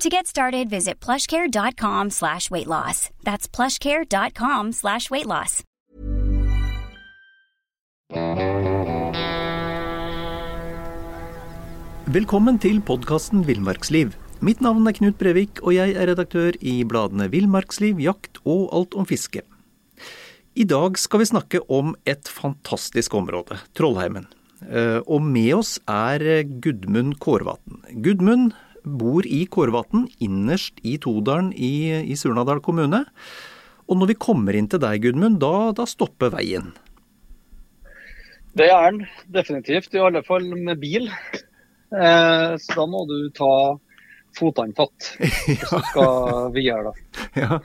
To get started, visit plushcare.com slash weight loss. That's plushcare.com slash weight loss. Velkommen til podkasten Villmarksliv. Mitt navn er Knut Brevik, og jeg er redaktør i bladene Villmarksliv, Jakt og Alt om fiske. I dag skal vi snakke om et fantastisk område, Trollheimen. Eh, og med oss er Gudmund Kårvatn. Gudmund bor i Kårvatn, innerst i Todalen i, i Surnadal kommune. Og når vi kommer inn til deg, Gudmund, da, da stopper veien. Det er den definitivt, i alle fall med bil. Eh, så da må du ta fotene fatt hvis du skal videre. da. Ja,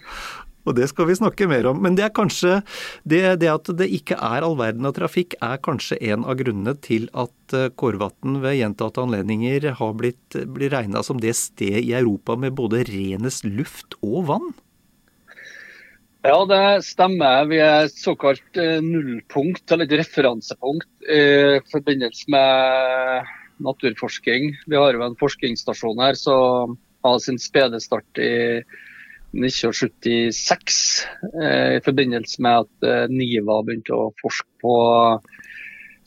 og det skal vi snakke mer om. Men det er kanskje det, det, at det ikke er all verden av trafikk, er kanskje en av grunnene til at eh, Kårvatn ved gjentatte anledninger har blitt, blitt regna som det sted i Europa med både renest luft og vann? Ja, det stemmer. Vi er et såkalt eh, nullpunkt, eller et referansepunkt, i forbindelse med naturforsking. Vi har jo en forskningsstasjon her som har sin spede start i 1976, eh, i forbindelse med at eh, NIVA begynte å forske på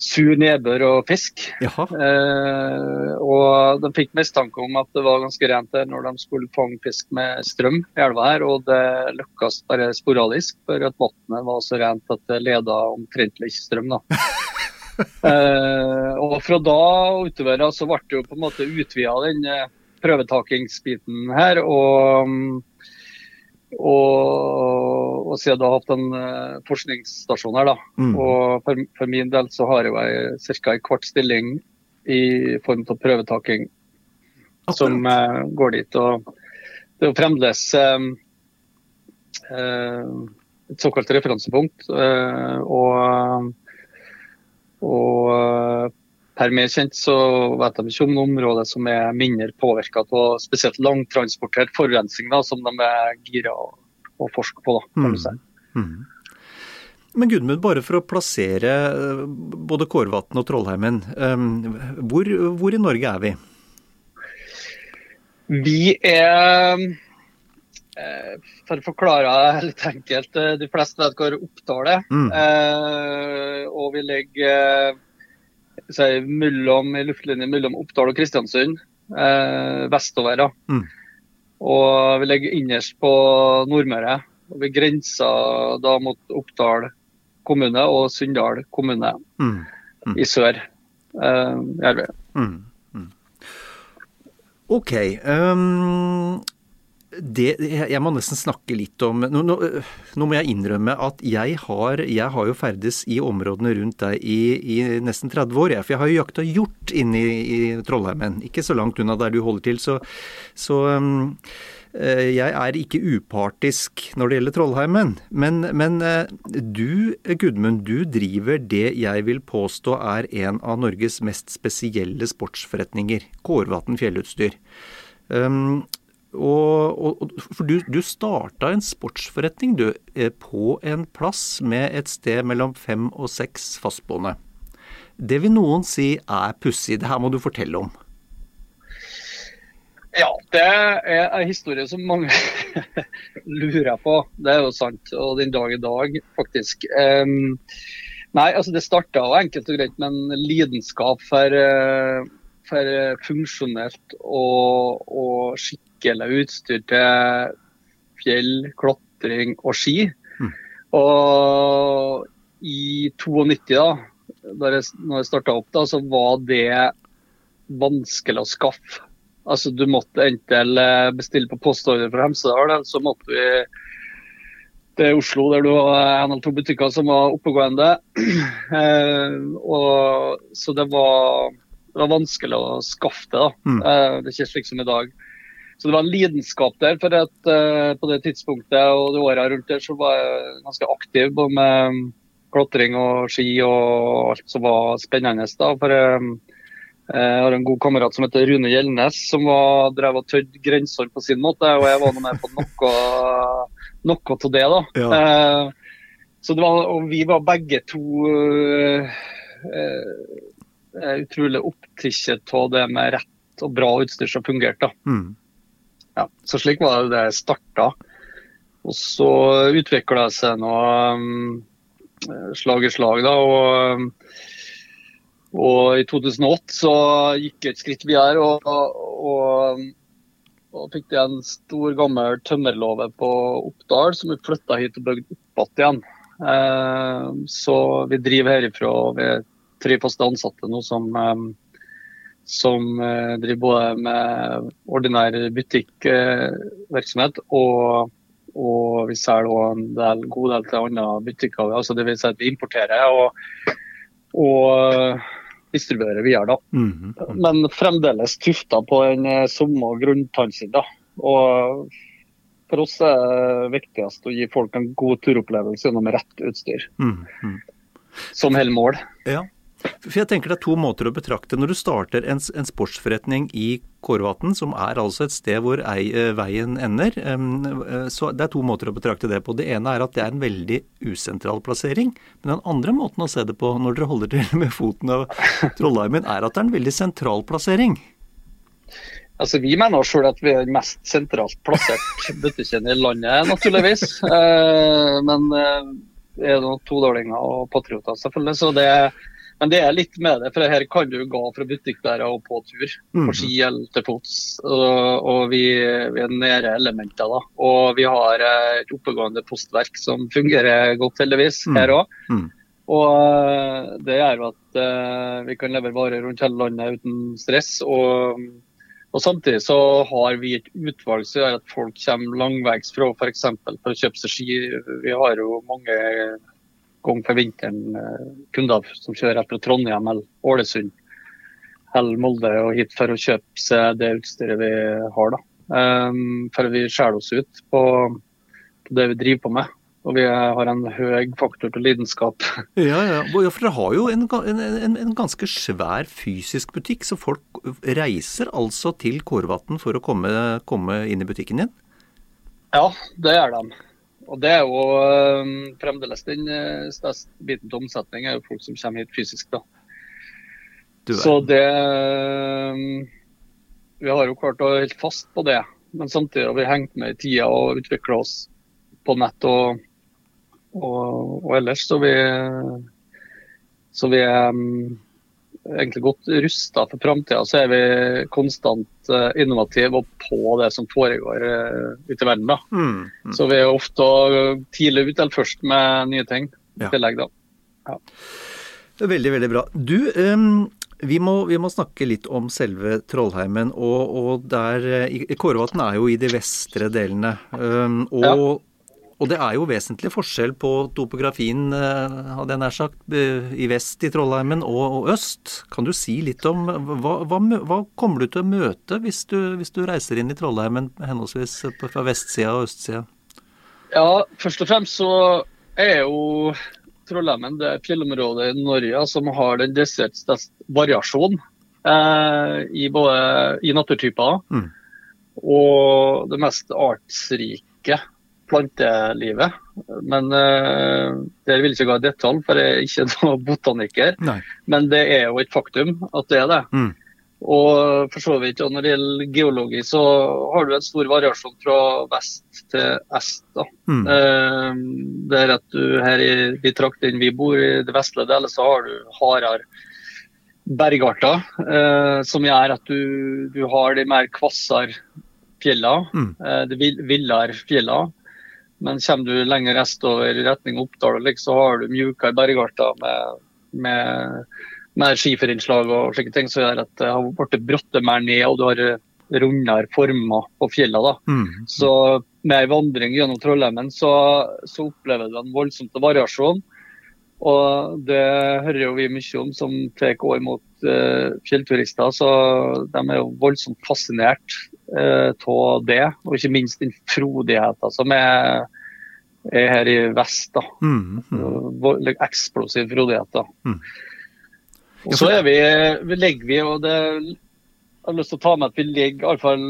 sur nedbør og fisk. Eh, og de fikk mistanke om at det var ganske rent der når de skulle fange fisk med strøm i elva her, og det lykkes bare sporadisk, for at vannet var så rent at det leda omtrentlig ikke strøm. da. eh, og fra da og utover så ble det jo på en måte utvida den eh, prøvetakingsbiten her. og og, og siden du har hatt en uh, forskningsstasjon her, da. Mm. Og for, for, min del så har jeg ca. en kvart stilling i form av prøvetaking som uh, går dit. Og det er jo fremdeles uh, et såkalt referansepunkt. og og per mer kjent så vet de ikke om noe område som er mindre påvirka av spesielt langtransportert forurensning, da, som de er gira å, å forske på. Da, kan du si. Mm. Mm. Men Gudmund, bare for å plassere eh, både Kårvatn og Trollheimen, eh, hvor, hvor, i Norge er vi? Vi er eh, For å forklare det litt enkelt, de fleste vet hvor Oppdal er. Mm. Og vi ligger si, mellom, i luftlinje mellom Oppdal og Kristiansund eh, vestover. da. Mm. Og vi ligger innerst på Nordmøre. og Vi grenser da mot Oppdal kommune og Sunndal kommune mm. Mm. i sør. Eh, i mm. mm. OK. Um, det, jeg må nesten snakke litt om nå, nå, nå, må jeg innrømme at jeg har, jeg har jo ferdes i områdene rundt deg i, i nesten 30 år. Jeg, for jeg har jo jakta hjort inne i, i Trollheimen. Ikke så langt unna der du holder til. Så, så um, jeg er ikke upartisk når det gjelder Trollheimen. Men, men du, Gudmund, du driver det jeg vil påstå er en av Norges mest spesielle sportsforretninger. Kårvatn fjellutstyr. Um, og, og, for du, du starta en sportsforretning du, eh, på en plass med et sted mellom fem og seks fastboende. Det vil noen si er pussig. Det her må du fortelle om. Ja, det er en historie som mange lurer på. Det er jo sant. Og den dag i dag, faktisk. Um, nei, altså det starta enkelt og greit med en lidenskap for, uh, for funksjonelt og, og skikkelig utstyr til fjell, klatring og ski. Mm. Og 92, da, da jeg, når jeg starta opp, da, så var det vanskelig å skaffe. Altså, Du måtte enten eh, bestille på postordre fra Hemsedal, eller så måtte vi til Oslo, der du har en av to butikker som var oppegående. Eh, og, så det var, det var, vanskelig å skaffe det. da. Mm. Eh, det er ikke slik som i dag. Så det var en lidenskap der. for at, uh, På det tidspunktet og de åra rundt der så var jeg ganske aktiv både med klatring og ski og alt som var spennende. da, for um, Jeg har en god kamerat som heter Rune Gjelnes, som var, drev og tødde grensene på sin måte. Og jeg var med på noe, noe av det. da. Ja. Uh, så det var, og vi var begge to uh, utrolig opptatt av det med rett og bra utstyr som fungerte. Mm. Ja, så slik var det det starta. Og så utvikla det seg noe um, slag i slag, da. Og, og i 2008 så gikk jeg et skritt videre og, og, og fikk det en stor, gammel tømmerlåve på Oppdal som vi flytta hit og bygde opp igjen. Uh, så vi driver herifra. og Vi tre faste ansatte nå som um, som eh, driver både med ordinær butikkvirksomhet og, og vi selger en del, god del til andre butikker. altså det vil si at vi importerer og, og distribuerer videre. da. Mm -hmm. Men fremdeles tufta på den eh, samme grunntanken. Og for oss er det viktigst å gi folk en god turopplevelse gjennom rett utstyr. Mm -hmm. Som holder mål. Ja. For jeg tenker Det er to måter å betrakte Når du starter en, en sportsforretning i Kårvatn, som er altså et sted hvor ei, eh, veien ender, eh, så det er to måter å betrakte det på. Det ene er at det er en veldig usentral plassering. Men den andre måten å se det på, når dere holder til med foten av Trollheimen, er at det er en veldig sentral plassering. Altså, Vi mener sjøl at vi er den mest sentralt plassert butikken i landet, naturligvis. Eh, men vi er noen todalinger og patrioter, selvfølgelig. Så det men det er litt med det, for her kan du gå fra butikkbærer og på tur. På mhm. ski eller til fots. Og, og vi, vi, er nære elementer. da. Og vi har et oppegående postverk som fungerer godt, heldigvis, mm. her òg. Mm. Og eh, det gjør at uh, vi kan levere varer rundt hele landet uten stress. Og, og, samtidig så har vi et utvalg som gjør at folk kommer langveis fra f.eks. for å kjøpe seg ski. Vi har jo mange gang for vinteren eh, kunder som kjører fra Trondheim eller Ålesund eller Molde og hit for å kjøpe seg det utstyret vi har. da. Um, for vi skjærer oss ut på, på, det vi driver på med. Og vi har en høy faktor til lidenskap. Ja, ja. For dere har jo en, en, en, ganske svær fysisk butikk, så folk reiser altså til Kårvatn for å komme, komme inn i butikken din? Ja, det gjør de. Og Det er jo um, fremdeles den uh, største biten til omsetning, er jo folk som kommer hit fysisk. da. Så det um, Vi har jo klart å holde fast på det, men samtidig har vi hengt med i tida og utvikla oss på nett og, og, og ellers. Så vi, så vi um, egentlig godt rusta for framtida, så er vi konstant uh, innovative og på det som foregår uh, ute i verden. da. Mm, mm. Så vi er ofte tidlig ute eller først med nye ting i ja. tillegg. da. Ja. Veldig, veldig bra. Du, um, vi, må, vi, må, snakke litt om selve Trollheimen. Og, og der, Kårevatn Kårvatn er jo i de vestre delene. Um, og ja. Og det er jo vesentlig forskjell på topografien, eh, hadde jeg nær sagt, eh, i vest i Trollheimen og, og øst. Kan du si litt om hva, hva, hva kommer du til å møte hvis du, hvis du reiser inn i Trollheimen henholdsvis fra vestsida og østsida? Ja, først og fremst så er jo Trollheimen det fjellområdet i Norge som har den desidert største variasjonen eh, i, både, i naturtyper mm. og det mest artsrike plantelivet. Men uh, Der vil ikke gå i detalj, for jeg er ikke noen botaniker. Nei. Men det er jo et faktum at det er det. Mm. Og for så vidt, og Når det gjelder geologi, så har du en stor variasjon fra vest til est. da. Mm. Uh, det er at du Her i de traktene vi bor, i det vestlige delet, så har du hardere bergarter. Uh, som gjør at du, du har de mer kvassere fjellene. Mm. De villere fjellene. Men kommer du lenger østover i retning Oppdal, så har du mjukere bergarter med, med mer skiferinnslag og slike ting som gjør at det har blitt brattere mer ned, og du har rundere former på fjellene. Mm. Så med ei vandring gjennom Trollheimen så, så, opplever du en voldsomt variasjon. Og det hører jo vi mye om som tar år mot uh, fjellturister. Så de er jo voldsomt fascinert av det. Og ikke minst den frodigheten som er, er, her i vest. da. Mm, mm. Eksplosiv frodighet. da. Mm. Og så er vi, vi legger vi, og det jeg har lyst til å ta med at vi ligger, iallfall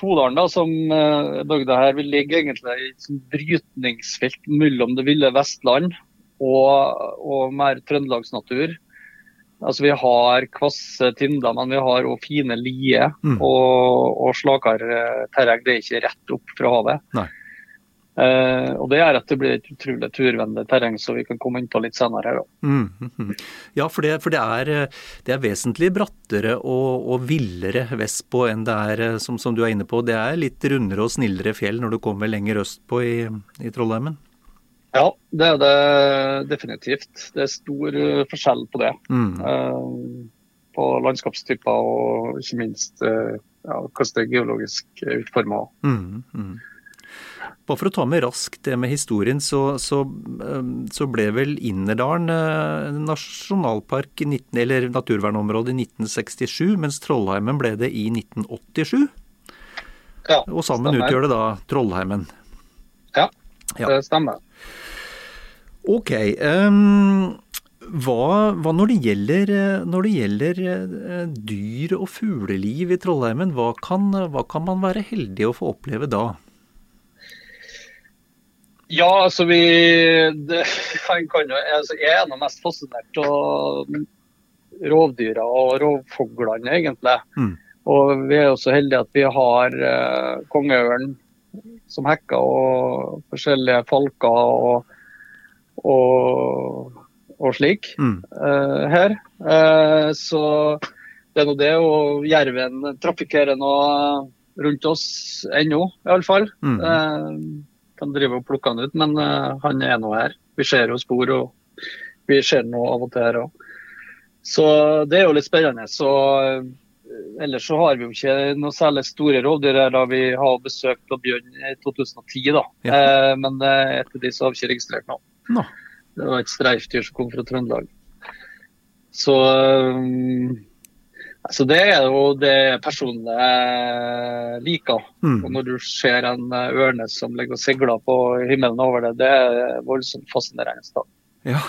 Todalen, da, som uh, bygda her, vi ligger egentlig i et brytningsfelt mellom det ville Vestland og, og mer trøndelagsnatur. Altså, vi har kvasse tinder, men vi har òg fine lier mm. og, og slakere terreng. Det er ikke rett opp fra havet. Uh, og Det gjør at det blir et utrolig turvennlig terreng, som vi kan komme inn på litt senere. her. Mm, mm, mm. Ja, for, det, for det, er, det, er, vesentlig brattere og, og villere vestpå enn det er, eh, som, som, du er inne på. Det er litt rundere og snillere fjell når du kommer lenger østpå i, i Trollheimen? Ja, det er det definitivt. Det er stor eh, forskjell på det. Uh, på landskapstyper og ikke minst uh, ja, hvordan det er geologisk utforma. Mm, mm. Bare for å ta med raskt det med historien, så, så, så ble vel Innerdalen nasjonalpark, 19, eller naturvernområde, i 1967, mens Trollheimen ble det i 1987. Ja, og sammen stemmer. utgjør det da Trollheimen. Ja, det stemmer. Ok. Um, hva, hva, når, det gjelder, når det gjelder eh, dyr og fugleliv i Trollheimen, hva kan, hva kan man være heldig å få oppleve da? Ja, altså vi det, jeg, kan, altså, jeg er nå mest fascinert av rovdyra og rovfuglene, egentlig. Mm. Og vi er jo så heldige at vi har uh, kongeørn som hekker, og forskjellige falker og, og, og slik mm. uh, her. Uh, så det er nå det. Og jerven trafikkerer nå rundt oss ennå, iallfall. Mm. Uh, kan drive og plukke han ut, men han er nå her. Vi ser jo spor, og vi ser noe av og til her òg. Så det er jo litt spennende. Så ellers så har vi jo ikke noe særlig store rovdyr her da vi har besøkt av bjørn i 2010, da. Ja. Eh, men etter de så har vi ikke registrert noe. No. Det var et streifdyr som kom fra Trøndelag. Så altså Det er jo det personene liker. Mm. Og Når du ser en eh, ørne som ligger og seiler på himmelen over det, det er voldsomt fascinerende. Ja.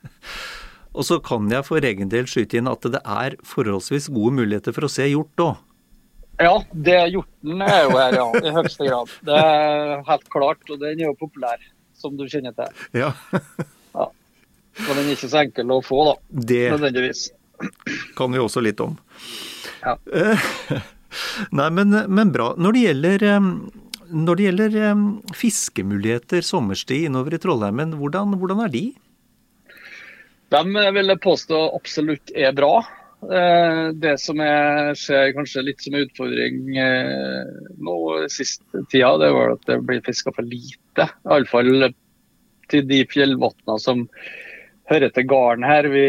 og så kan jeg for egen del skyte inn at det er forholdsvis gode muligheter for å se hjort òg. Ja, det hjorten er jo her, ja. I høyeste grad. Det er helt klart. Og den er jo populær, som du kjenner til. Ja. ja. Men den er ikke så enkel å få, da. Det... Nødvendigvis kan vi også litt om. Ja. Nei, men, men, bra. Når det gjelder, når det gjelder fiskemuligheter sommerstid innover i Trollheimen, hvordan, hvordan er de? De vil jeg påstå absolutt er bra. Eh, det som jeg ser kanskje litt som en utfordring eh, nå siste tida, det var at det blir fiska for lite. Iallfall til de fjellbunnene som hører til gården her. Vi,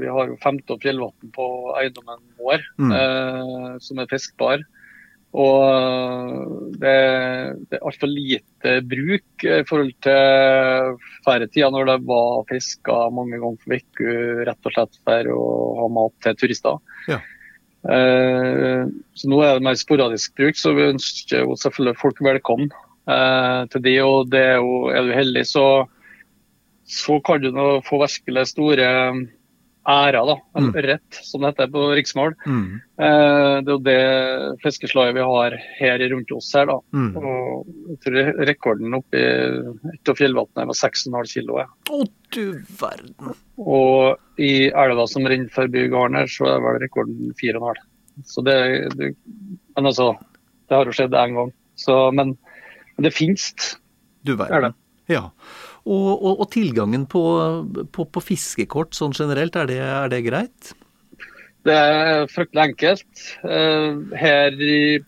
vi har jo 15 fjellvann på eiendommen vår mm. eh, som er fiskbar. Og det, det er altfor lite bruk i forhold til færre tider når det var fiska mange ganger for uka rett og slett for å ha mat til turister. Ja. Eh, så nå er det mer sporadisk bruk, så vi ønsker jo selvfølgelig folk velkommen eh, til de. Og det er, jo, er du heldig, så så kan du nå få virkelig store ærer, da, eller mm. rett, som det heter på riksmål. Mm. Eh, det er jo det fiskeslaget vi har her rundt oss her. da. Mm. Og jeg tror rekorden oppe i et av fjellvannet var 6,5 kg. Å du verden! Og i elva som renner forbi gården her, så er vel rekorden 4,5. Så det, det, Men altså, det har jo skjedd én gang. Så, men, men det finnes. Du verden. Ja. Og, og, og tilgangen på, på, på, fiskekort sånn generelt, er det, er det greit? Det er fryktelig enkelt. Her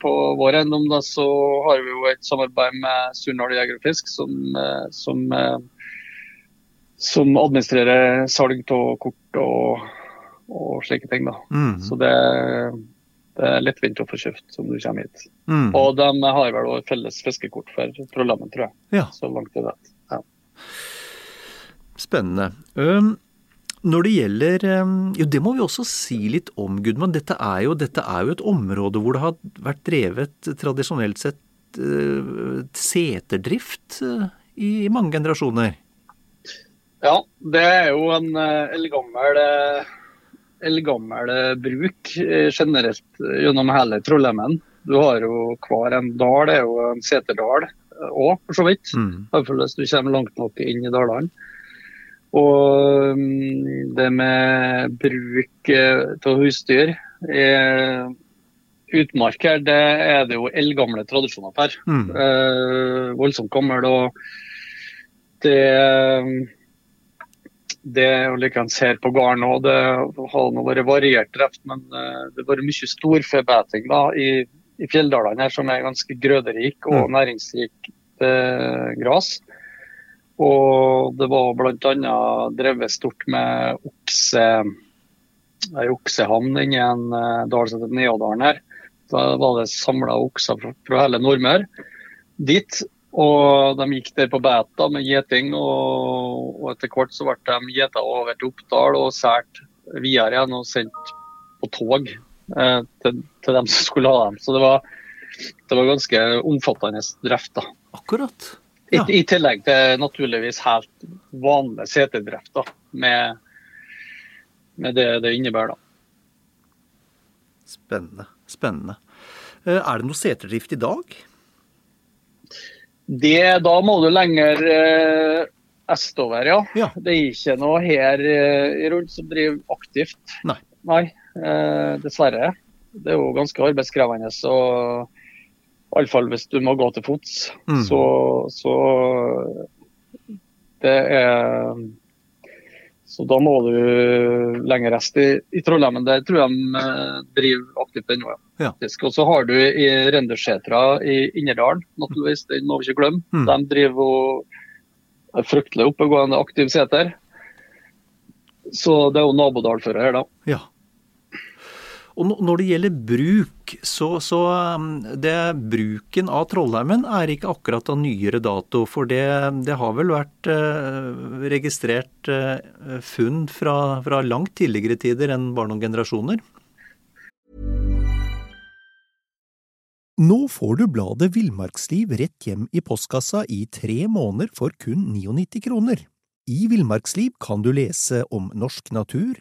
på vår eiendom så har vi jo et samarbeid med Surnadal Jeger og Fisk, som, som, som, administrerer salg av kort og, og slike ting. da. Mm. Så det, det er lettvint å få kjøpt som du kommer hit. Mm. Og de har vel også felles fiskekort for Trollhamn, tror jeg. Ja. Så langt jeg vet. Spennende. Når det gjelder Jo, det må vi også si litt om, Gudmund. Dette er jo, dette er jo et område hvor det har vært drevet tradisjonelt sett uh, seterdrift uh, i mange generasjoner. Ja, det er jo en uh, eldgammel eldgammel bruk generelt gjennom hele Trollheimen. Du har jo hver en dal, det er jo en seterdal òg, for så vidt. Mm. Iallfall hvis du kommer langt nok inn i dalene. Og mm, det med bruk eh, av husdyr i utmark her, det er det jo eldgamle tradisjoner for. Mm. Eh, voldsomt gammel. Og det det er jo likeens her på gården òg. Det har nå vært variert drift, men eh, det har vært mye storfebeting i, i fjelldalene her som er ganske grøderik og mm. næringsrik eh, gras. Og det var bl.a. drevet stort med okse, ei oksehamn inni en uh, dal som heter Neodalen her. Da var det samla okser fra, fra hele Nordmøre dit. Og de gikk der på beta med gjeting, og, og, etter hvert så ble de gjeta over til Oppdal og sært videre igjen og sendt på tog eh, til, til, dem som skulle ha dem. Så det var, det var ganske omfattende drift. Akkurat. Ja. I, I, tillegg til naturligvis helt vanlig seterdrift da, med, med det det innebærer. da. Spennende. Spennende. Eh, er det noe seterdrift i dag? Det, da må du lenger eh, estover, ja. ja. Det er ikke noe her eh, rundt som driver aktivt. Nei. Nei dessverre. Det er jo ganske arbeidskrevende. og Iallfall hvis du må gå til fots. Mm. Så, så det er så da må du lenger rest i, i Trollheimen. Der tror jeg de eh, driver aktivt ennå. Ja. Og så har du i Rendersetra i Inderdalen, naturligvis, den må vi ikke glemme. Mm. De driver og er fryktelig oppegående aktiv seter. Så det er jo nabodalfører her, da. Ja. Og når det gjelder bruk, så, så um, det, bruken av Trollheimen er ikke akkurat av nyere dato. For det, det har vel vært eh, registrert eh, funn fra, fra, langt tidligere tider enn bare noen generasjoner. Nå får du bladet Villmarksliv rett hjem i postkassa i tre måneder for kun 99 kroner. I Villmarksliv kan du lese om norsk natur,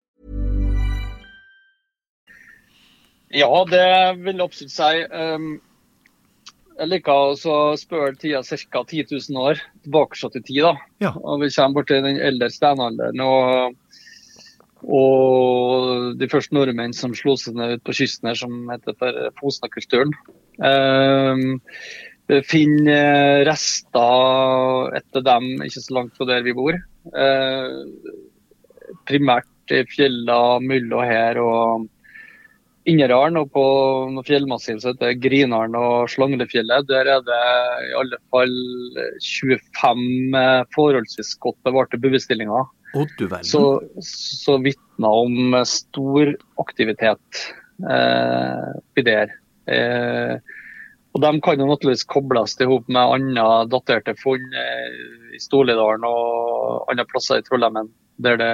Ja, det vil jeg absolutt si. Jeg liker å spørre tida ca. 10 000 år tilbake til tid. da. Ja. Og Vi kommer bort til den eldre steinalderen. Og, og, de første nordmenn som slo seg ned ut på kysten her, som heter for Fosna-kulturen. Um, finner rester etter dem ikke så langt fra der vi bor. Uh, primært i fjellene, mull og her. og Innerdalen og på fjellmassivet fjellmassiv som heter Grinaren og Slanglefjellet, der er det i alle fall 25 forholdsvis godt bevarte bevestillinger. Så, så vitner om stor aktivitet eh, der. Eh, og De kan jo naturligvis kobles til med andre daterte funn eh, i Storlidalen og andre plasser i Trollheimen der, det,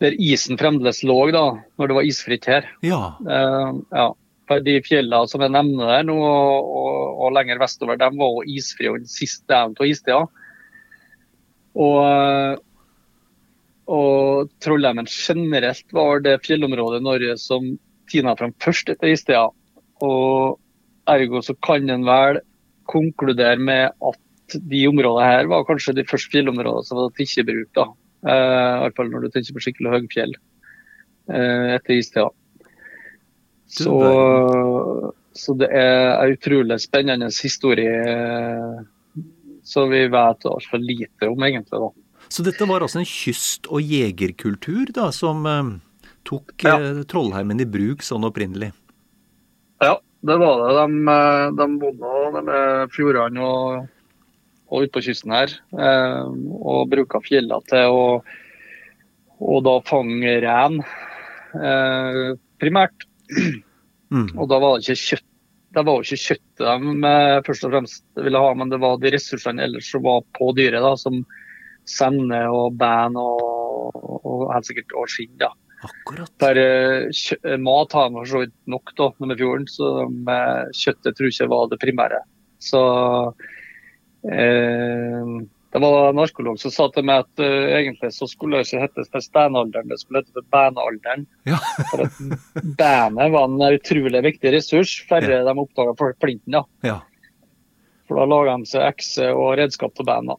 der isen fremdeles lå da, når det var isfritt her. Ja. Uh, ja. For de fjellene som jeg nevner der nå, og, og, og lenger vestover, de var jo isfrie den siste delen av istida. Og, og Trollheimen generelt var det fjellområdet i Norge som tina fram først etter istida. Og ergo så kan en vel konkludere med at de områdene her var kanskje de første fjellområdene som var tatt i bruk. da. Hvert fall når du tenker på skikkelig høyfjell uh, etter istida. Så, så, det er en utrolig spennende historie som vi vet altfor lite om, egentlig. da. Så dette var altså en kyst- og jegerkultur da, som uh, tok ja. Trollheimen i bruk sånn opprinnelig? Ja, det var det. De, de bodde med fjordene og, og ute på kysten her. Eh, og bruker fjellene til å og da fange ren, eh, primært. Mm. Og da var det ikke kjøtt det var jo ikke kjøttet de først og fremst ville ha, men det var de ressursene ellers som var på dyret, da, som sende og ben og, og helt sikkert og skinn. da. Akkurat. Der, mat har man for så vidt nok da, med fjorden, så kjøttet tror jeg ikke var det primære. Så det var en arkeolog som sa til meg at uh, egentlig så skulle det ikke hete for steinalderen, det skulle hete for beinalderen. Ja. for at bandet var en utrolig viktig ressurs færre ja. de oppdaga plinten, da. Ja. For da laga de seg ekse og redskap til bein.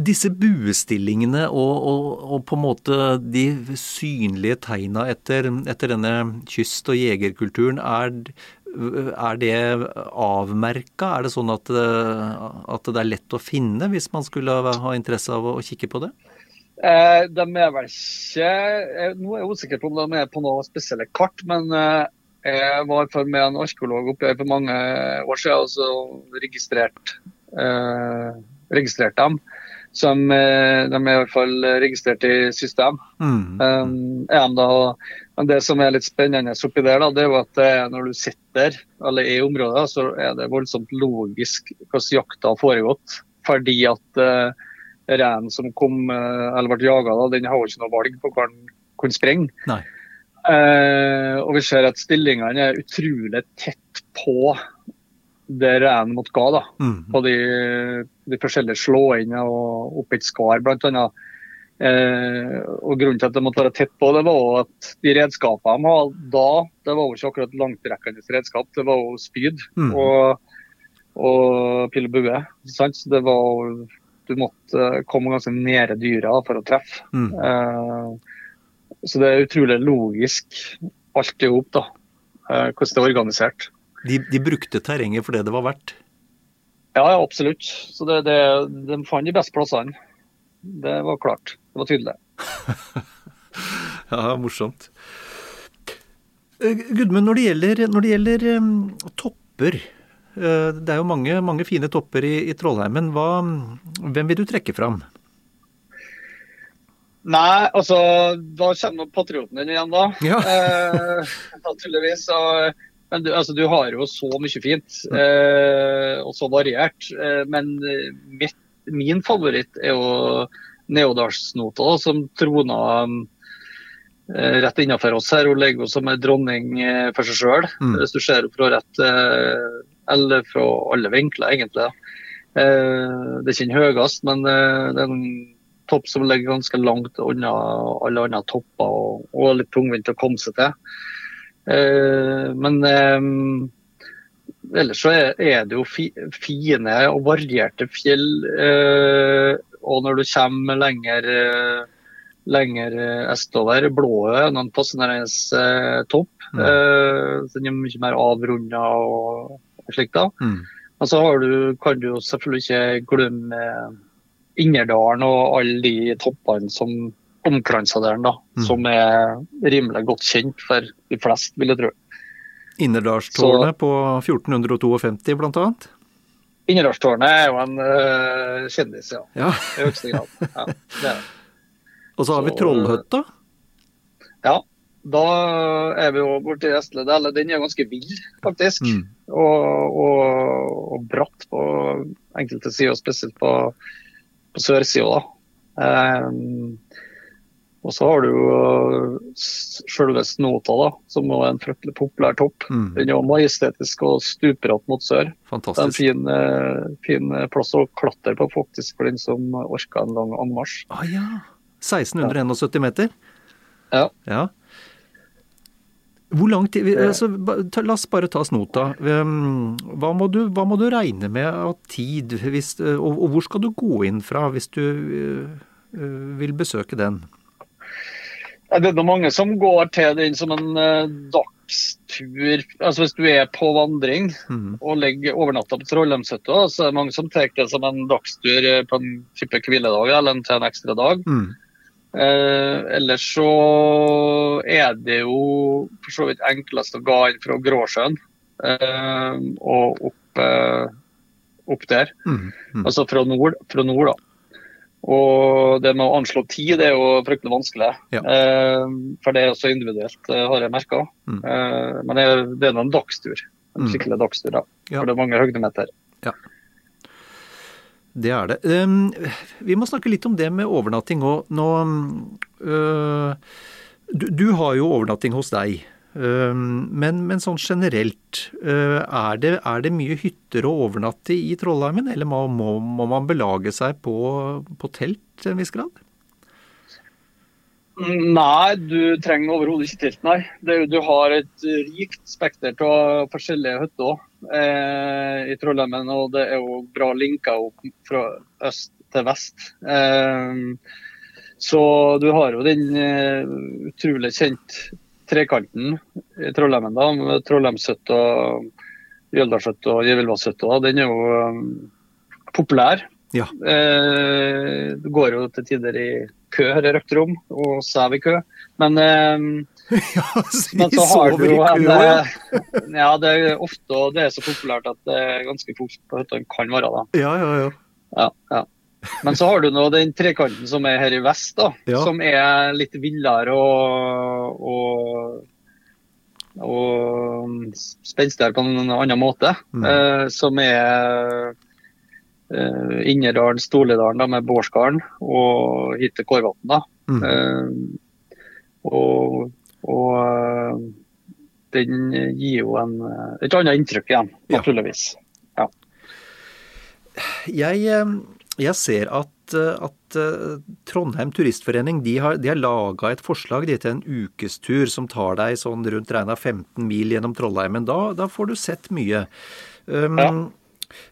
Disse buestillingene og, og, og, på en måte de synlige tegna etter, etter denne kyst- og jegerkulturen, er, er det avmerka? Er det sånn at, at, det er lett å finne hvis man skulle ha interesse av å, å kikke på det? Eh, de er vel ikke Nå er jeg usikker på om de er på noe spesielle kart, men eh, jeg var for med en arkeolog oppe her for mange år siden og så registrert, eh, registrert dem som eh, de er i hvert fall registrert i system. Mm. Um, da, men det som er litt spennende oppi der, da, det er jo at eh, når du sitter eller er i området, så er det voldsomt logisk hvordan jakta har foregått. Fordi at uh, reinen som kom, uh, eller ble jaga, den har jo ikke noe valg på hvor den kan sprenge. Uh, og vi ser at stillingene er utrolig tett på det reinen måtte gå. da, mm. På de, de forskjellige slåingene og opp et skar, blant Eh, og Grunnen til at det måtte være tett på, det var at de redskapene de hadde da, det var jo ikke akkurat langtrekkende redskap. Det var jo spyd mm. og, og pil og bue. Så det var Du måtte komme ganske nære dyra for å treffe. Mm. Eh, så det er utrolig logisk alt i hop, da. Eh, hvordan det er organisert. De, de, brukte terrenget for det det var verdt? Ja, ja absolutt. Så det, det, De fant de beste plassene. Det var klart. Det var tydelig. ja, morsomt. Eh, Gudmund, når det gjelder, når det gjelder um, topper uh, Det er jo mange, mange fine topper i, i Trollheimen. Hva, hvem vil du trekke fram? Nei, altså Da kommer patrioten din igjen, da. Ja. eh, naturligvis. Og men du, altså, du har jo så mye fint, eh, og så variert. Eh, men eh, mitt, min favoritt er jo Neodalsnota, som troner eh, rett innenfor oss her. Hun ligger som en dronning eh, for seg sjøl, mm. hvis du ser fra rett eh, Eller fra alle vinkler, egentlig. det er ikke den høyeste, men det er en topp som ligger ganske langt unna alle andre topper, og, og litt tungvint å komme seg til. Eh, men eh, ellers så er det jo fine og varierte fjell. Eh, og når du kommer lenger, lenger østover, Blåø er en fascinerende topp. Mm. Den er mye mer avrunda og, slikt. da. Mm. Men så du, kan du jo selvfølgelig ikke glemme Innerdalen og alle de toppene som omkranser der, da, mm. som er rimelig godt kjent for de fleste, vil jeg tro. Innerdalstårnet på 1452 bl.a.? Innerdalstårnet er jo en uh, kjendis, ja. ja. I høyeste grad. Ja, det er det. Og så har vi Trollhøtta. Ja, da er vi jo borti Estle. Den er ganske vill, faktisk. Mm. Og, og, og, bratt på enkelte sider, spesielt på, på sørsida. Um, og så har du jo selve Snota, da, som er en fryktelig populær topp. Mm. Den er majestetisk og stupbratt mot sør. Fantastisk. Det er en fin, uh, fin plass å klatre på, faktisk, for den som orker en lang anmarsj. Ah, ja. 1671 meter? Ja. ja. Hvor lang tid altså, La oss bare ta snota. Hva må du, hva må du regne med av tid? Hvis, og, og, hvor skal du gå inn fra hvis du vil besøke den? Det er mange som går til den som en uh, dagstur. Altså Hvis du er på vandring mm. og ligger overnatta på Trollheimshytta, så er det mange som tar det som en dagstur på en type hviledag eller til en ekstra dag. Mm. Eh, ellers så er det jo for så vidt enklest å gå inn fra Gråsjøen eh, og opp, eh, opp der. Mm, mm. Altså fra nord, fra nord, da. Og det med å anslå tid det er jo fryktelig vanskelig. Ja. Eh, for det er også individuelt, eh, har jeg merka. Mm. Eh, men det er, det er en dagstur. En mm. skikkelig dagstur, da. Ja. For det er mange høydemeter. Ja. Det er det. Vi må snakke litt om det med overnatting òg. Nå øh, du, du, har jo overnatting hos deg. Men, men sånn generelt, øh, er det, er det, mye hytter å overnatte i Trollheimen? Eller må, må, må man belage seg på, på telt til en viss grad? Nei, du trenger overhodet ikke telt, nei. Det, du har et rikt spekter av forskjellige hytter eh, i Trollheimen. Og det er jo bra linker opp fra øst til vest. Eh, så du har jo den eh, utrolig kjent trekanten i Trollheimen, da, med Trollheimshytta, Jøldalshytta og Gjevilvasshytta. Den er jo um, populær. Ja. Eh, det går jo til tider i kø, her i røkt rom, og sau i kø. Men, eh, ja, så men så har du jo en ja. Eh, ja, det er ofte og det er så populært at det er ganske fort på hyttene kan være. da. Ja, ja, ja. ja, ja. Men så har du nå den trekanten som er her i vest, da, ja. som er litt villere og, og, og spenstigere på en annen måte. Mm. Eh, som er uh, Innerdalen, da, med Bårdsgarden og hit til Kårvatn. Mm. Uh, og, og uh, den gir jo en, et annet inntrykk igjen, naturligvis. Ja. Jeg, jeg, ser at, at Trondheim Turistforening de har, de har laga et forslag de til en ukestur som tar deg sånn rundt regna 15 mil gjennom Trollheimen. Da, da får du sett mye. Um, ja.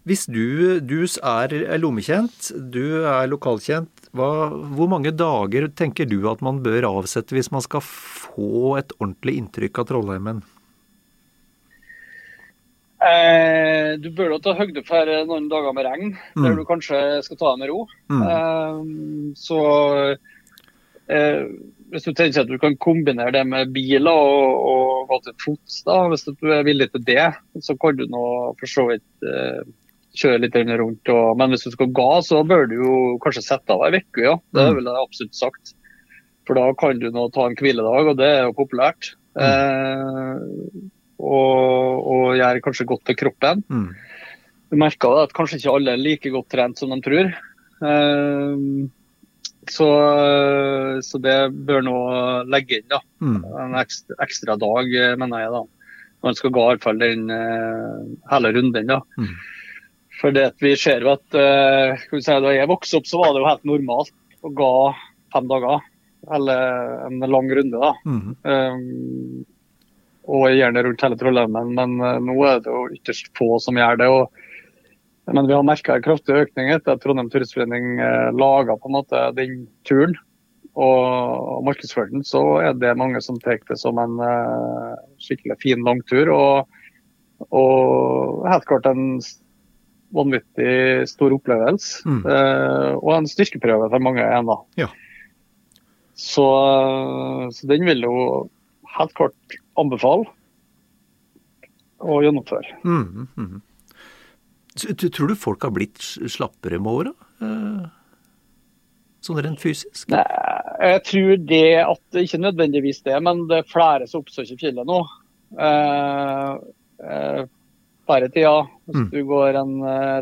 Hvis du, du er, lommekjent, du er lokalkjent, hva, hvor mange dager tenker du at man bør avsette hvis man skal få et ordentlig inntrykk av Trollheimen? Eh, du bør da ta høyde for noen dager med regn, mm. der du kanskje skal ta det med ro. Mm. Eh, så eh, hvis du tenker at du kan kombinere det med biler og, og gå til fots, da, hvis du er villig til det, så kan du nå for så vidt eh, kjøre litt rundt. Og, men hvis du skal gå, så bør du jo kanskje sette av ei uke, ja. Det mm. ville jeg absolutt sagt. For da kan du nå ta en hviledag, og det er jo populært. Mm. Eh, og, og gjøre kanskje godt til kroppen. Mm. Du merker at kanskje ikke alle er like godt trent som de tror. Eh, så, så, det bør nå legge inn da. Mm. en ekstra, ekstra, dag, mener jeg. da. Man skal gå i hvert fall den uh, hele runden. da. Mm. For det vi ser jo at uh, si, Da jeg vokste opp, så var det jo helt normalt å gå fem dager. Eller en lang runde. da. Mm. Um, og gjerne rundt hele Trollheimen. Men uh, nå er det jo ytterst få som gjør det. og men vi har merka en kraftig økning etter at Trondheim Turistforening eh, laga på en måte den turen. Og markedsfører den, så er det mange som tar det som en eh, skikkelig fin langtur. Og, og helt klart en vanvittig stor opplevelse. Mm. Eh, og en styrkeprøve for mange ennå. Ja. Så, så, den vil jo helt klart anbefale å gjennomføre. Mm, mm, mm. Tror du folk har blitt slappere med åra? Eh, sånn rent fysisk? Nei, jeg tror det at ikke nødvendigvis det, men det er flere som oppsøker fjellet nå. Eh, eh, før i tida, hvis mm. du går en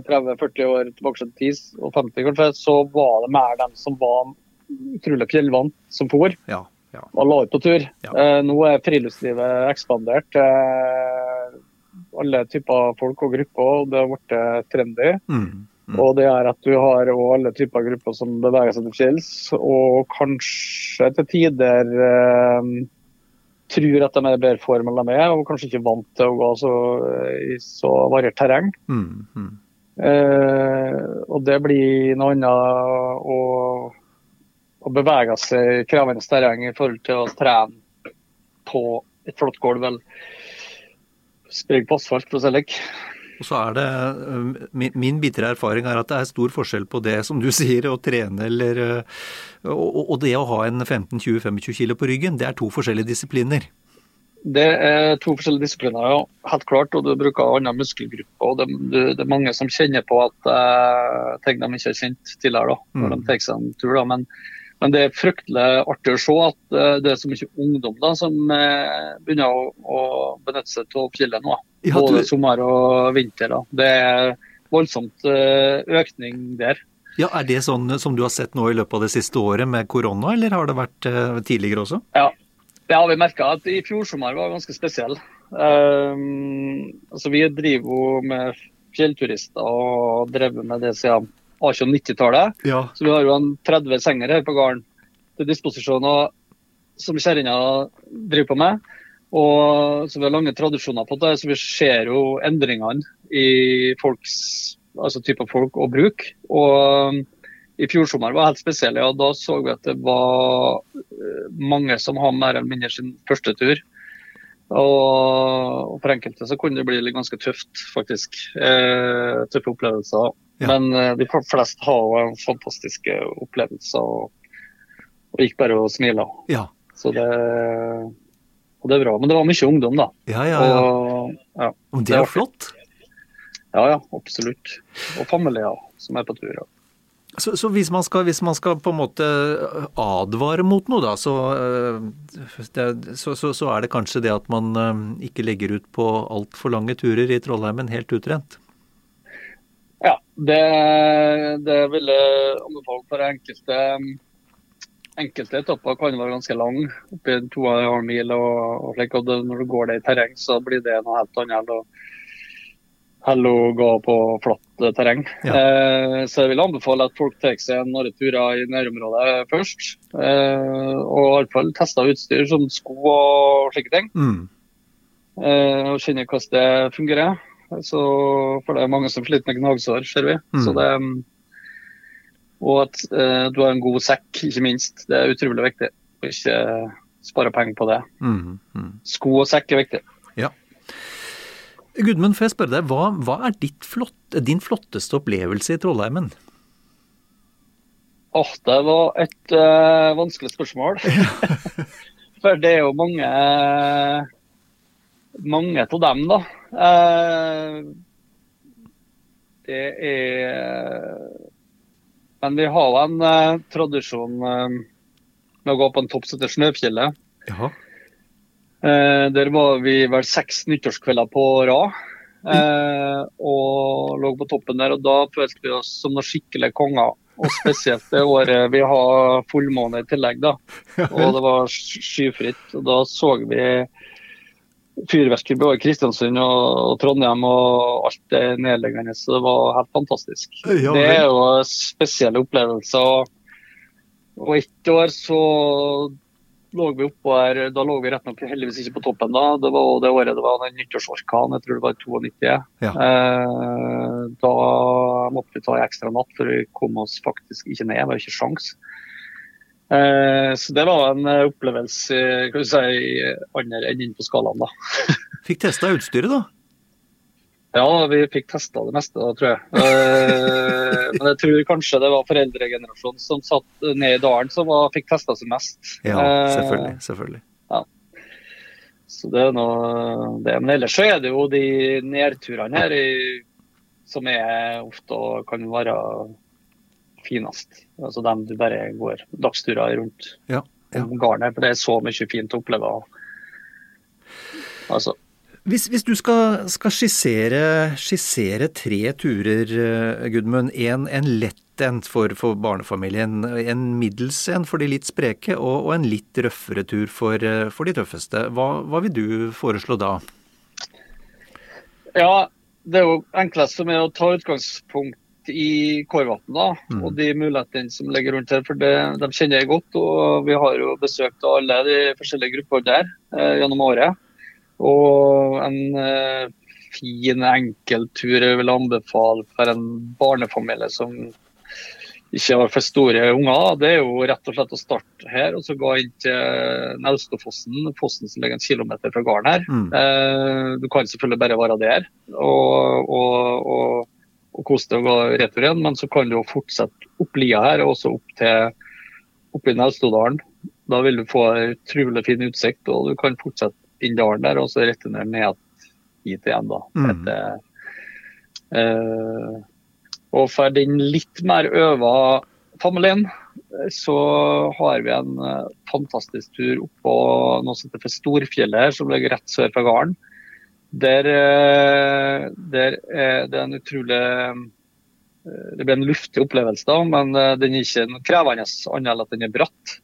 30-40 år tilbake til 10 og 50 kanskje, så var det mer dem som var utrolig fjellvant som for. Ja, ja. Alle ut på tur. Ja. Eh, nå er friluftslivet ekspandert. Eh, alle typer folk og grupper, og det har blitt trendy. Mm. Mm. Og det er at du har alle typer grupper som beveger seg til fjells, og kanskje til tider eh, tror at de er i bedre form enn de er, og kanskje ikke vant til å gå så, i så variert terreng. Mm. Mm. Eh, og det blir noe annet å å bevege seg i krevende terreng i forhold til å trene på et flott gulv eller springe på asfalt, for å si det og så er det, øh, Min, min bitre erfaring er at det er stor forskjell på det som du sier, å trene eller øh, og, og det å ha en 15-20-25 kilo på ryggen. Det er to forskjellige disipliner. Det er to forskjellige disipliner, ja. Helt klart. Og du bruker andre muskelgrupper. og det, det, er mange som kjenner på at uh, ting de ikke har kjent tidligere, da, når mm. de tar seg en tur. da, men men det er fryktelig artig å se at eh, det er så mye ungdom da, som eh, begynner å, å benytte seg av fjellet nå. Ja, du... Både sommer og vinter. Da. Det er voldsomt eh, økning der. Ja, Er det sånn som du har sett nå i løpet av det siste året med korona, eller har det vært tidligere også? Ja, har vi merka at i fjor sommer var ganske spesiell. Um, altså Vi driver jo med fjellturister og drevet med det siden 18- 90-tallet. Ja. Så vi har jo en 30 senger her på gården til disposisjon som kjerringa driver på med. Og så Vi har lange tradisjoner på det, så vi ser jo endringene i folks altså type folk og bruk. Og um, i fjor sommer var helt spesiell. Ja, da så vi at det var uh, mange som har mer eller mindre sin første tur. Og, for enkelte så kunne det bli ganske tøft, faktisk. Eh, tøffe opplevelser. Ja. Men eh, de fleste har jo fantastiske opplevelser og, og gikk bare og smila. Ja. Så det, og det er bra. Men det var mye ungdom, da. Ja, ja, ja. Og, ja. Det er flott. Ja, ja, absolutt. Og familier som er på tur. Ja. Så, så hvis, man skal, hvis, man skal, på en måte advare mot noe, da, så, eh, det, så, så er det kanskje det at man eh, ikke legger ut på altfor lange turer i Trollheimen helt utrent? Ja, det, det vil jeg anbefale for enkelte. Enkelte etapper kan være ganske lang, oppi to og en halv mil. og, og slik, og det, Når du går det i terreng, så blir det noe helt annet enn å gå på flatt terreng. Ja. Eh, så jeg vil anbefale at folk tar seg noen turer i nærområdet først. Eh, og i hvert fall tester utstyr som sko og slike ting. Mm. Eh, og kjenner hvordan det fungerer. Så, for det er mange som sliter med gnagsår, ser vi. Mm. Så det, og at eh, du har en god sekk, ikke minst. Det er utrolig viktig. Og ikke spare penger på det. Mm. Mm. Sko og sekk er viktig. Gudmund, får jeg spørre deg, hva, hva er flott, din flotteste opplevelse i Trollheimen? Åh, oh, det var et uh, vanskelig spørsmål. For det er jo mange mange av dem, da. Eh, det er Men vi har en eh, tradisjon med å gå på en topp som heter Snøfjellet. Ja. Der var vi vel seks nyttårskvelder på rad. Eh, og lå på toppen der, og da følte vi oss som noen skikkelige konger. Og spesielt det året vi har fullmåne i tillegg, da. Og det var skyfritt. Og da så vi fyrverkeri både Kristiansund og, og, Trondheim, og alt det nedleggende. Så det var helt fantastisk. Ja, det er jo spesielle opplevelser. Og ett år så lå vi oppå her, da lå vi rett nok heldigvis ikke på toppen da. Det var det året det var den nyttårsorkanen, jeg tror det var 92. Ja. Eh, da måtte vi ta en ekstra natt, for vi kom oss faktisk ikke ned. Det var ikke sjans. Eh, så det var en eh, opplevelse kan du si, andre enden på skalaen, da. Fikk testa utstyret, da? Ja, vi fikk testa det meste, da, tror jeg. Eh, men jeg tror kanskje det var foreldregenerasjonen som satt ned i dalen som var, fikk testa seg mest. Ja, selvfølgelig. selvfølgelig. Ja. Så det er noe det. Men ellers så er det jo de nedturene her i, som er ofte kan være finest. Altså dem du bare går dagsturer rundt ja, ja. garnet. For det er så mye fint å oppleve. Altså. Hvis, hvis, du skal, skal skissere, skissere, tre turer, Gudmund. En, en lett en for, for, barnefamilien, en middels en for de litt spreke, og, og en litt røffere tur for, for de tøffeste. Hva, hva, vil du foreslå da? Ja, det er jo enklest som er å ta utgangspunkt i Kårvatn mm. og de mulighetene som ligger rundt her. for det, De kjenner jeg godt. og Vi har jo besøkt alle de forskjellige gruppene der eh, gjennom året. Og en eh, fin enkelttur jeg vil anbefale for en barnefamilie som ikke har for store unger. Det er jo rett og slett å starte her og så gå inn til Naustofossen, fossen som ligger en kilometer fra gården her. Mm. Eh, du kan selvfølgelig bare være der. og, og, og og kose deg og gå retur igjen. Men så kan du jo fortsette opp lia her, og også opp til oppe i Naustodalen. Da vil du få utrolig fin utsikt, og du kan fortsette inn dalen der og så returnere ned hit igjen. da. Mm. Etter, eh, og for den litt mer øva familien, så har vi en eh, fantastisk tur oppå noe som heter Storfjellet, som ligger rett sør for gården. Der, eh, der er det en utrolig eh, Det blir en luftig opplevelse, da, men eh, den er ikke krevende annet enn at den er bratt.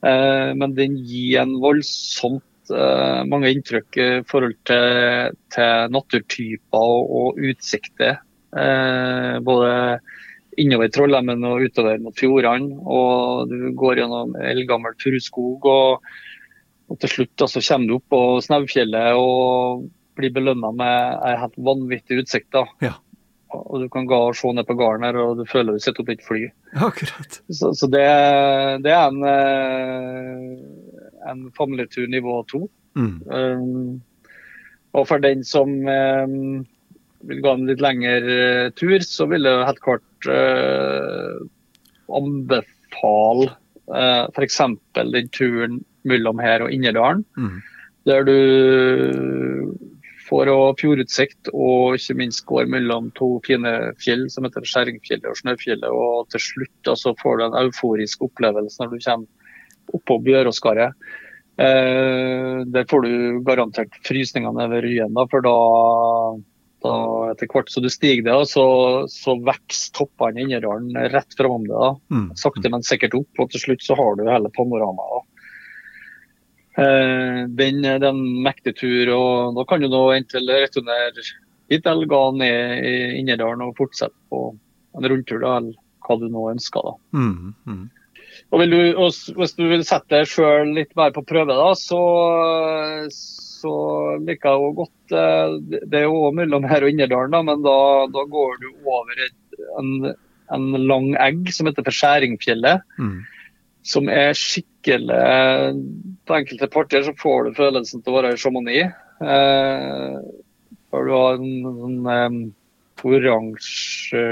Men den gir en voldsomt mange inntrykk i forhold til, til naturtyper og, og utsikter. Både innover Trollhemmen og utover mot fjordene. Og du går gjennom eldgammel furuskog. Og, og til slutt så kommer du opp på Snaufjellet og blir belønna med ei helt vanvittig utsikt. da. Ja. Og Du kan gå og se ned på gården her, og du føler du sitter oppi et fly. Akkurat. Så, så det, det, er en, eh, en familietur nivå to. Mm. Um, og for den som um, vil gå en litt lengre tur, så vil jeg helt klart uh, anbefale uh, f.eks. den turen mellom her og Inderdalen. Mm. Der du får fjordutsikt og ikke minst går mellom to fine fjell som heter Skjæringfjellet og Snøfjellet. Og til slutt da, så får du en euforisk opplevelse når du kommer oppå Bjøråskaret. Eh, der får du garantert frysningene nedover Ryen, da, for da, da etter hvert så du stiger det, så, så vokser toppene i Inderdalen rett framom deg. Mm. Sakte, men sikkert opp, og til slutt så har du hele panoramaet. Eh, den, den mektig tur, og da kan du nå enten returnere hit eller gå ned i Inderdalen og fortsette på en rundtur, da, eller hva du nå ønsker. da. Mm, mm. Og, du, og, Hvis du vil sette deg sjøl litt mer på prøve, da, så, så liker jeg jo godt eh, Det er jo mellom her og Innerdalen, da, men da, da går du over en, en, lang egg som heter for Skjæringfjellet. Mm som er skikkelig På enkelte partier så får du følelsen til å være i Chamonix. Eh, for du har en, en oransje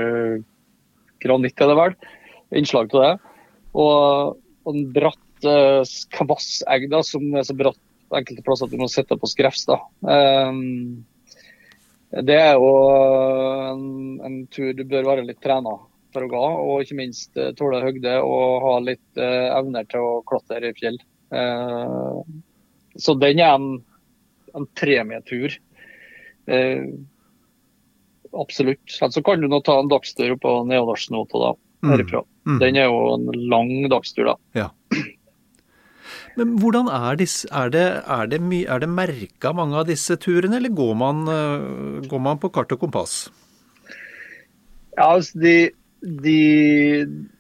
granitt, er det vel, innslag til det. Og, og en bratt eh, da, som er så bratt enkelte plasser at du må sitte på skrevs. da. Um, det er jo en, en tur du bør være litt trena for å gå, og ikke minst uh, tåle høgde og ha litt uh, evner til å klatre i fjell. Uh, så den er en, en premietur. absolutt. Ellers så kan du nå ta en dagstur på Neodalsnota da. Herifra. Mm. Mm. Den er jo en lang dagstur, da. Ja. Men hvordan er, disse, er det, er det, my, er det merka mange av disse turene, eller går man, går man på kart og kompass? Ja, altså de, de,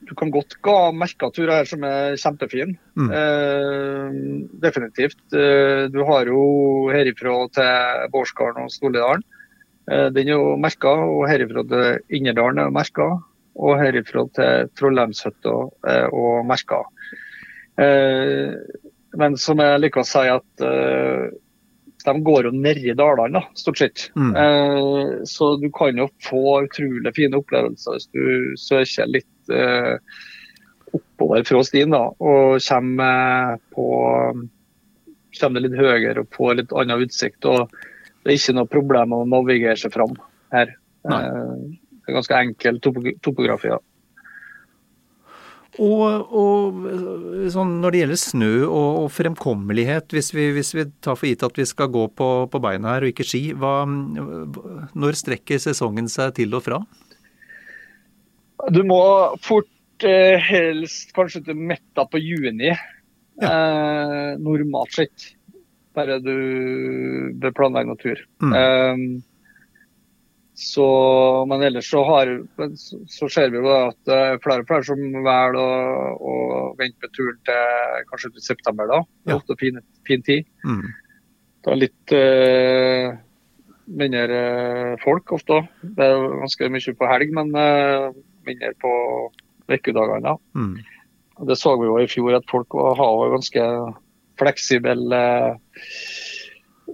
du kan godt gå merka turer her som er kjempefine. Mm. Eh, definitivt. Eh, du har jo herifra til Bårdsgarden og Stoledalen. Eh, den er jo merka, og herifra til Inderdalen er merka. Og herifra til Trollheimshytta og òg merka. Eh, men som jeg liker å si at eh, de går jo nedi dalene, stort sett. Mm. Eh, så du kan jo få utrolig fine opplevelser hvis du søker litt eh, oppover fra stien da, og kommer på kommer litt høyere og får litt annen utsikt. og Det er ikke noe problem å navigere seg fram her. Eh, det er ganske enkel topografi. Ja. Og, og sånn når det gjelder snø og, og fremkommelighet, hvis vi, hvis vi, tar for gitt at vi skal gå på, på beina her og ikke ski, hva, når strekker sesongen seg til og fra? Du må fort eh, helst kanskje til midten på juni, ja. eh, normalt sett. Bare du bør planlegge noe tur. Mm. Eh, så, men ellers så, har, så ser vi jo at det er flere og flere som velger å, å, vente med turen til kanskje til september. da. Ja. ofte fin, fin tid. Mm. Det er litt uh, mindre folk ofte. Det er ganske mye på helg, men uh, mindre på ukedagene. Mm. Det så vi jo i fjor, at folk var, var ganske fleksible uh,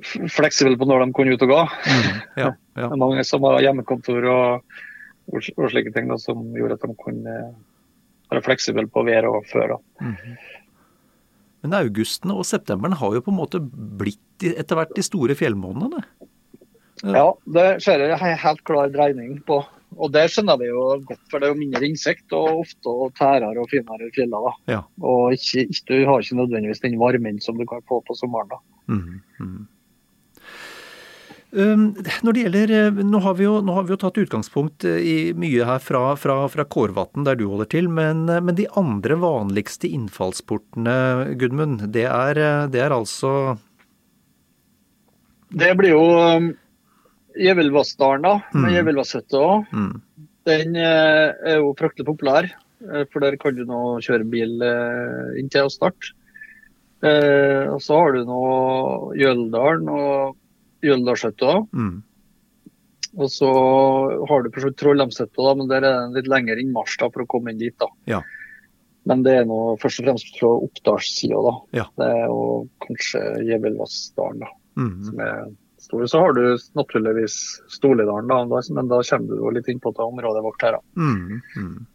fleksible på når de kunne ut og gå. Mm, ja, ja. Mange som har hjemmekontor og, og slike ting da, som gjorde at de kunne være fleksible på været og før. Mm. Men augusten og septemberen har jo på en måte blitt etter hvert de store fjellmånedene? Ja, det skjer en helt klar dreining på. Og det skjønner vi jo godt, for det er jo mindre insekt og ofte tærere og finere fjeller. fjellene. Ja. Og ikke, ikke, du har ikke nødvendigvis den varmen som du kan få på sommeren. da. Mm, mm. Når det gjelder, eh, nå har, jo, nå har, vi jo, tatt utgangspunkt eh, i mye her fra, fra, fra Kårvatn, der du holder til. Men, eh, men, de andre vanligste innfallsportene, Gudmund, det er, det er altså Det blir jo Gjevelvassdalen, da. Med mm. Gjevelvasshytta. Mm. Den er jo fryktelig populær. For der kan du nå kjøre bil inntil og starte. Og så har du nå Jøldalen og Jøldalshytta. Mm. Og så har du for Trollheimshytta, men der er det en litt lengre innmarsj da, for å komme inn dit. da. Ja. Men det er nå først og fremst fra Oppdalssida. da. Ja. Det er jo kanskje Gjevelvassdalen da, mm. som er stor. Så har du naturligvis Storlidalen, da, men da kommer du jo litt inn på det området vårt her. da. Mm. Mm.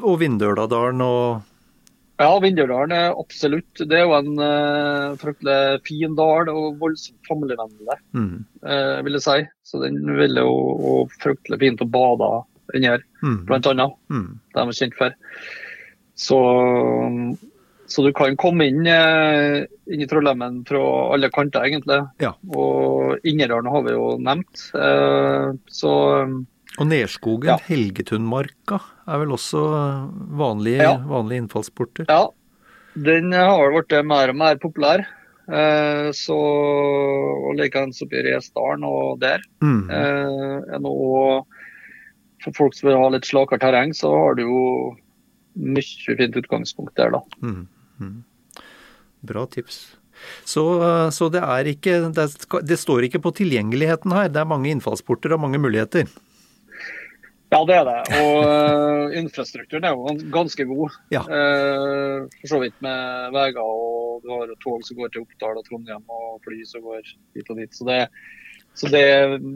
Og Vindøladalen og ja, Vindjørdalen er absolutt. Det er jo en uh, fryktelig fin dal og voldsomt familievennlig, mm. uh, vil jeg si. Så den vil jo og fryktelig fint å bade inni her, mm. blant annet. Mm. Det er de kjent for. Så, så, du kan komme inn, uh, inn i Trollheimen fra alle kanter, egentlig. Ja. Og Inderdalen har vi jo nevnt. Uh, så og Nerskogen, ja. Helgetundmarka, er vel også vanlige, ja. vanlige innfallsporter? Ja, den har blitt mer og mer populær. Eh, så og likeens oppi Resdalen og der. Mm. Eh, nå, for folk som vil ha litt slakere terreng, så har du jo mye fint utgangspunkt der, da. Mm. Mm. Bra tips. Så, så det, ikke, det, det, står ikke på tilgjengeligheten her. Det er mange innfallsporter og mange muligheter. Ja, det er det. Og uh, infrastrukturen er jo ganske god. Ja. Uh, for så vidt med veier og du har tog som går til Oppdal og Trondheim og fly som går hit og dit. Så det, så det,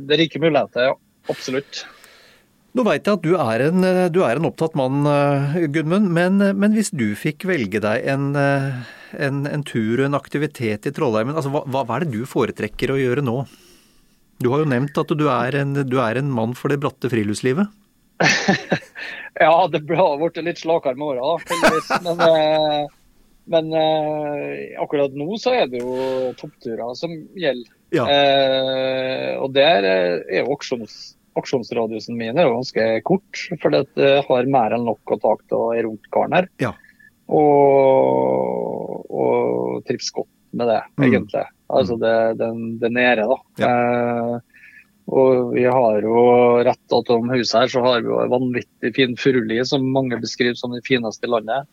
det er rike muligheter, ja. Absolutt. Nå veit jeg at du er, en, du er en, opptatt mann, Gudmund. Men, men, hvis du fikk velge deg en, en, en tur og en aktivitet i Trollheimen, altså, hva, hva, er det du foretrekker å gjøre nå? Du har jo nevnt at du er en, du er en mann for det bratte friluftslivet. ja, det har blitt litt slakere med åra, heldigvis. Men, eh, men eh, akkurat nå så er det jo toppturer som gjelder. Ja. Eh, og der er jo auksjons, aksjonsradiusen min er jo ganske kort. For det har mer enn nok å ta til rundt karen her. Ja. Og, og trives godt med det, mm. Altså det, den, det nede, da. Ja. Og vi har jo rett attom huset her så har vi jo en vanvittig fin furulie som mange beskriver som det fineste i landet.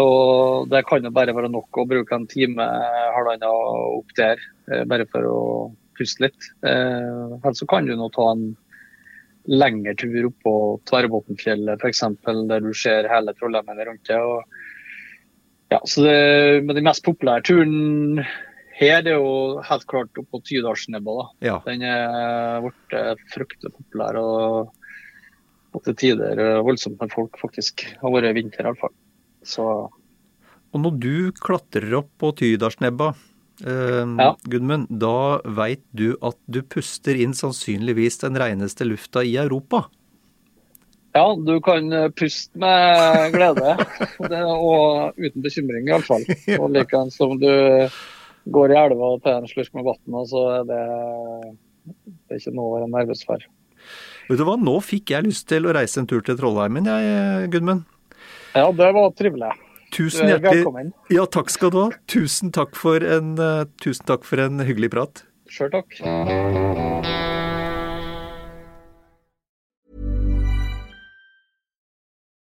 Og det kan jo bare være nok å bruke en time, halvannen opp der, eh, bare for å puste litt. Eh, Eller så kan du nå ta en lengre tur opp på Tverrbotnfjellet f.eks., der du ser hele Trollheimen rundt det. Og, ja, så det, med den mest populære turen her er det jo helt klart oppå Tydalsnebba. Ja. Den er blitt eh, fryktelig populær og, og til tider eh, voldsomt med folk, faktisk. Det Har vært i vinter iallfall. Så Og når du klatrer opp på Tydalsnebba, eh, ja. Gudmund, da veit du at du puster inn sannsynligvis den reneste lufta i Europa? Ja, du kan puste med glede. og uten bekymring, iallfall. Og likeens som du går i elva og tar en slurk med vann, så er det, det er ikke noe å være nervøs for. Vet du hva, nå fikk jeg lyst til å reise en tur til Trollheimen, jeg, Gudmund. Ja, det var trivelig. Tusen hjertelig Ja, takk skal du ha. Tusen takk for en, uh, tusen takk for en hyggelig prat. Sjøl takk.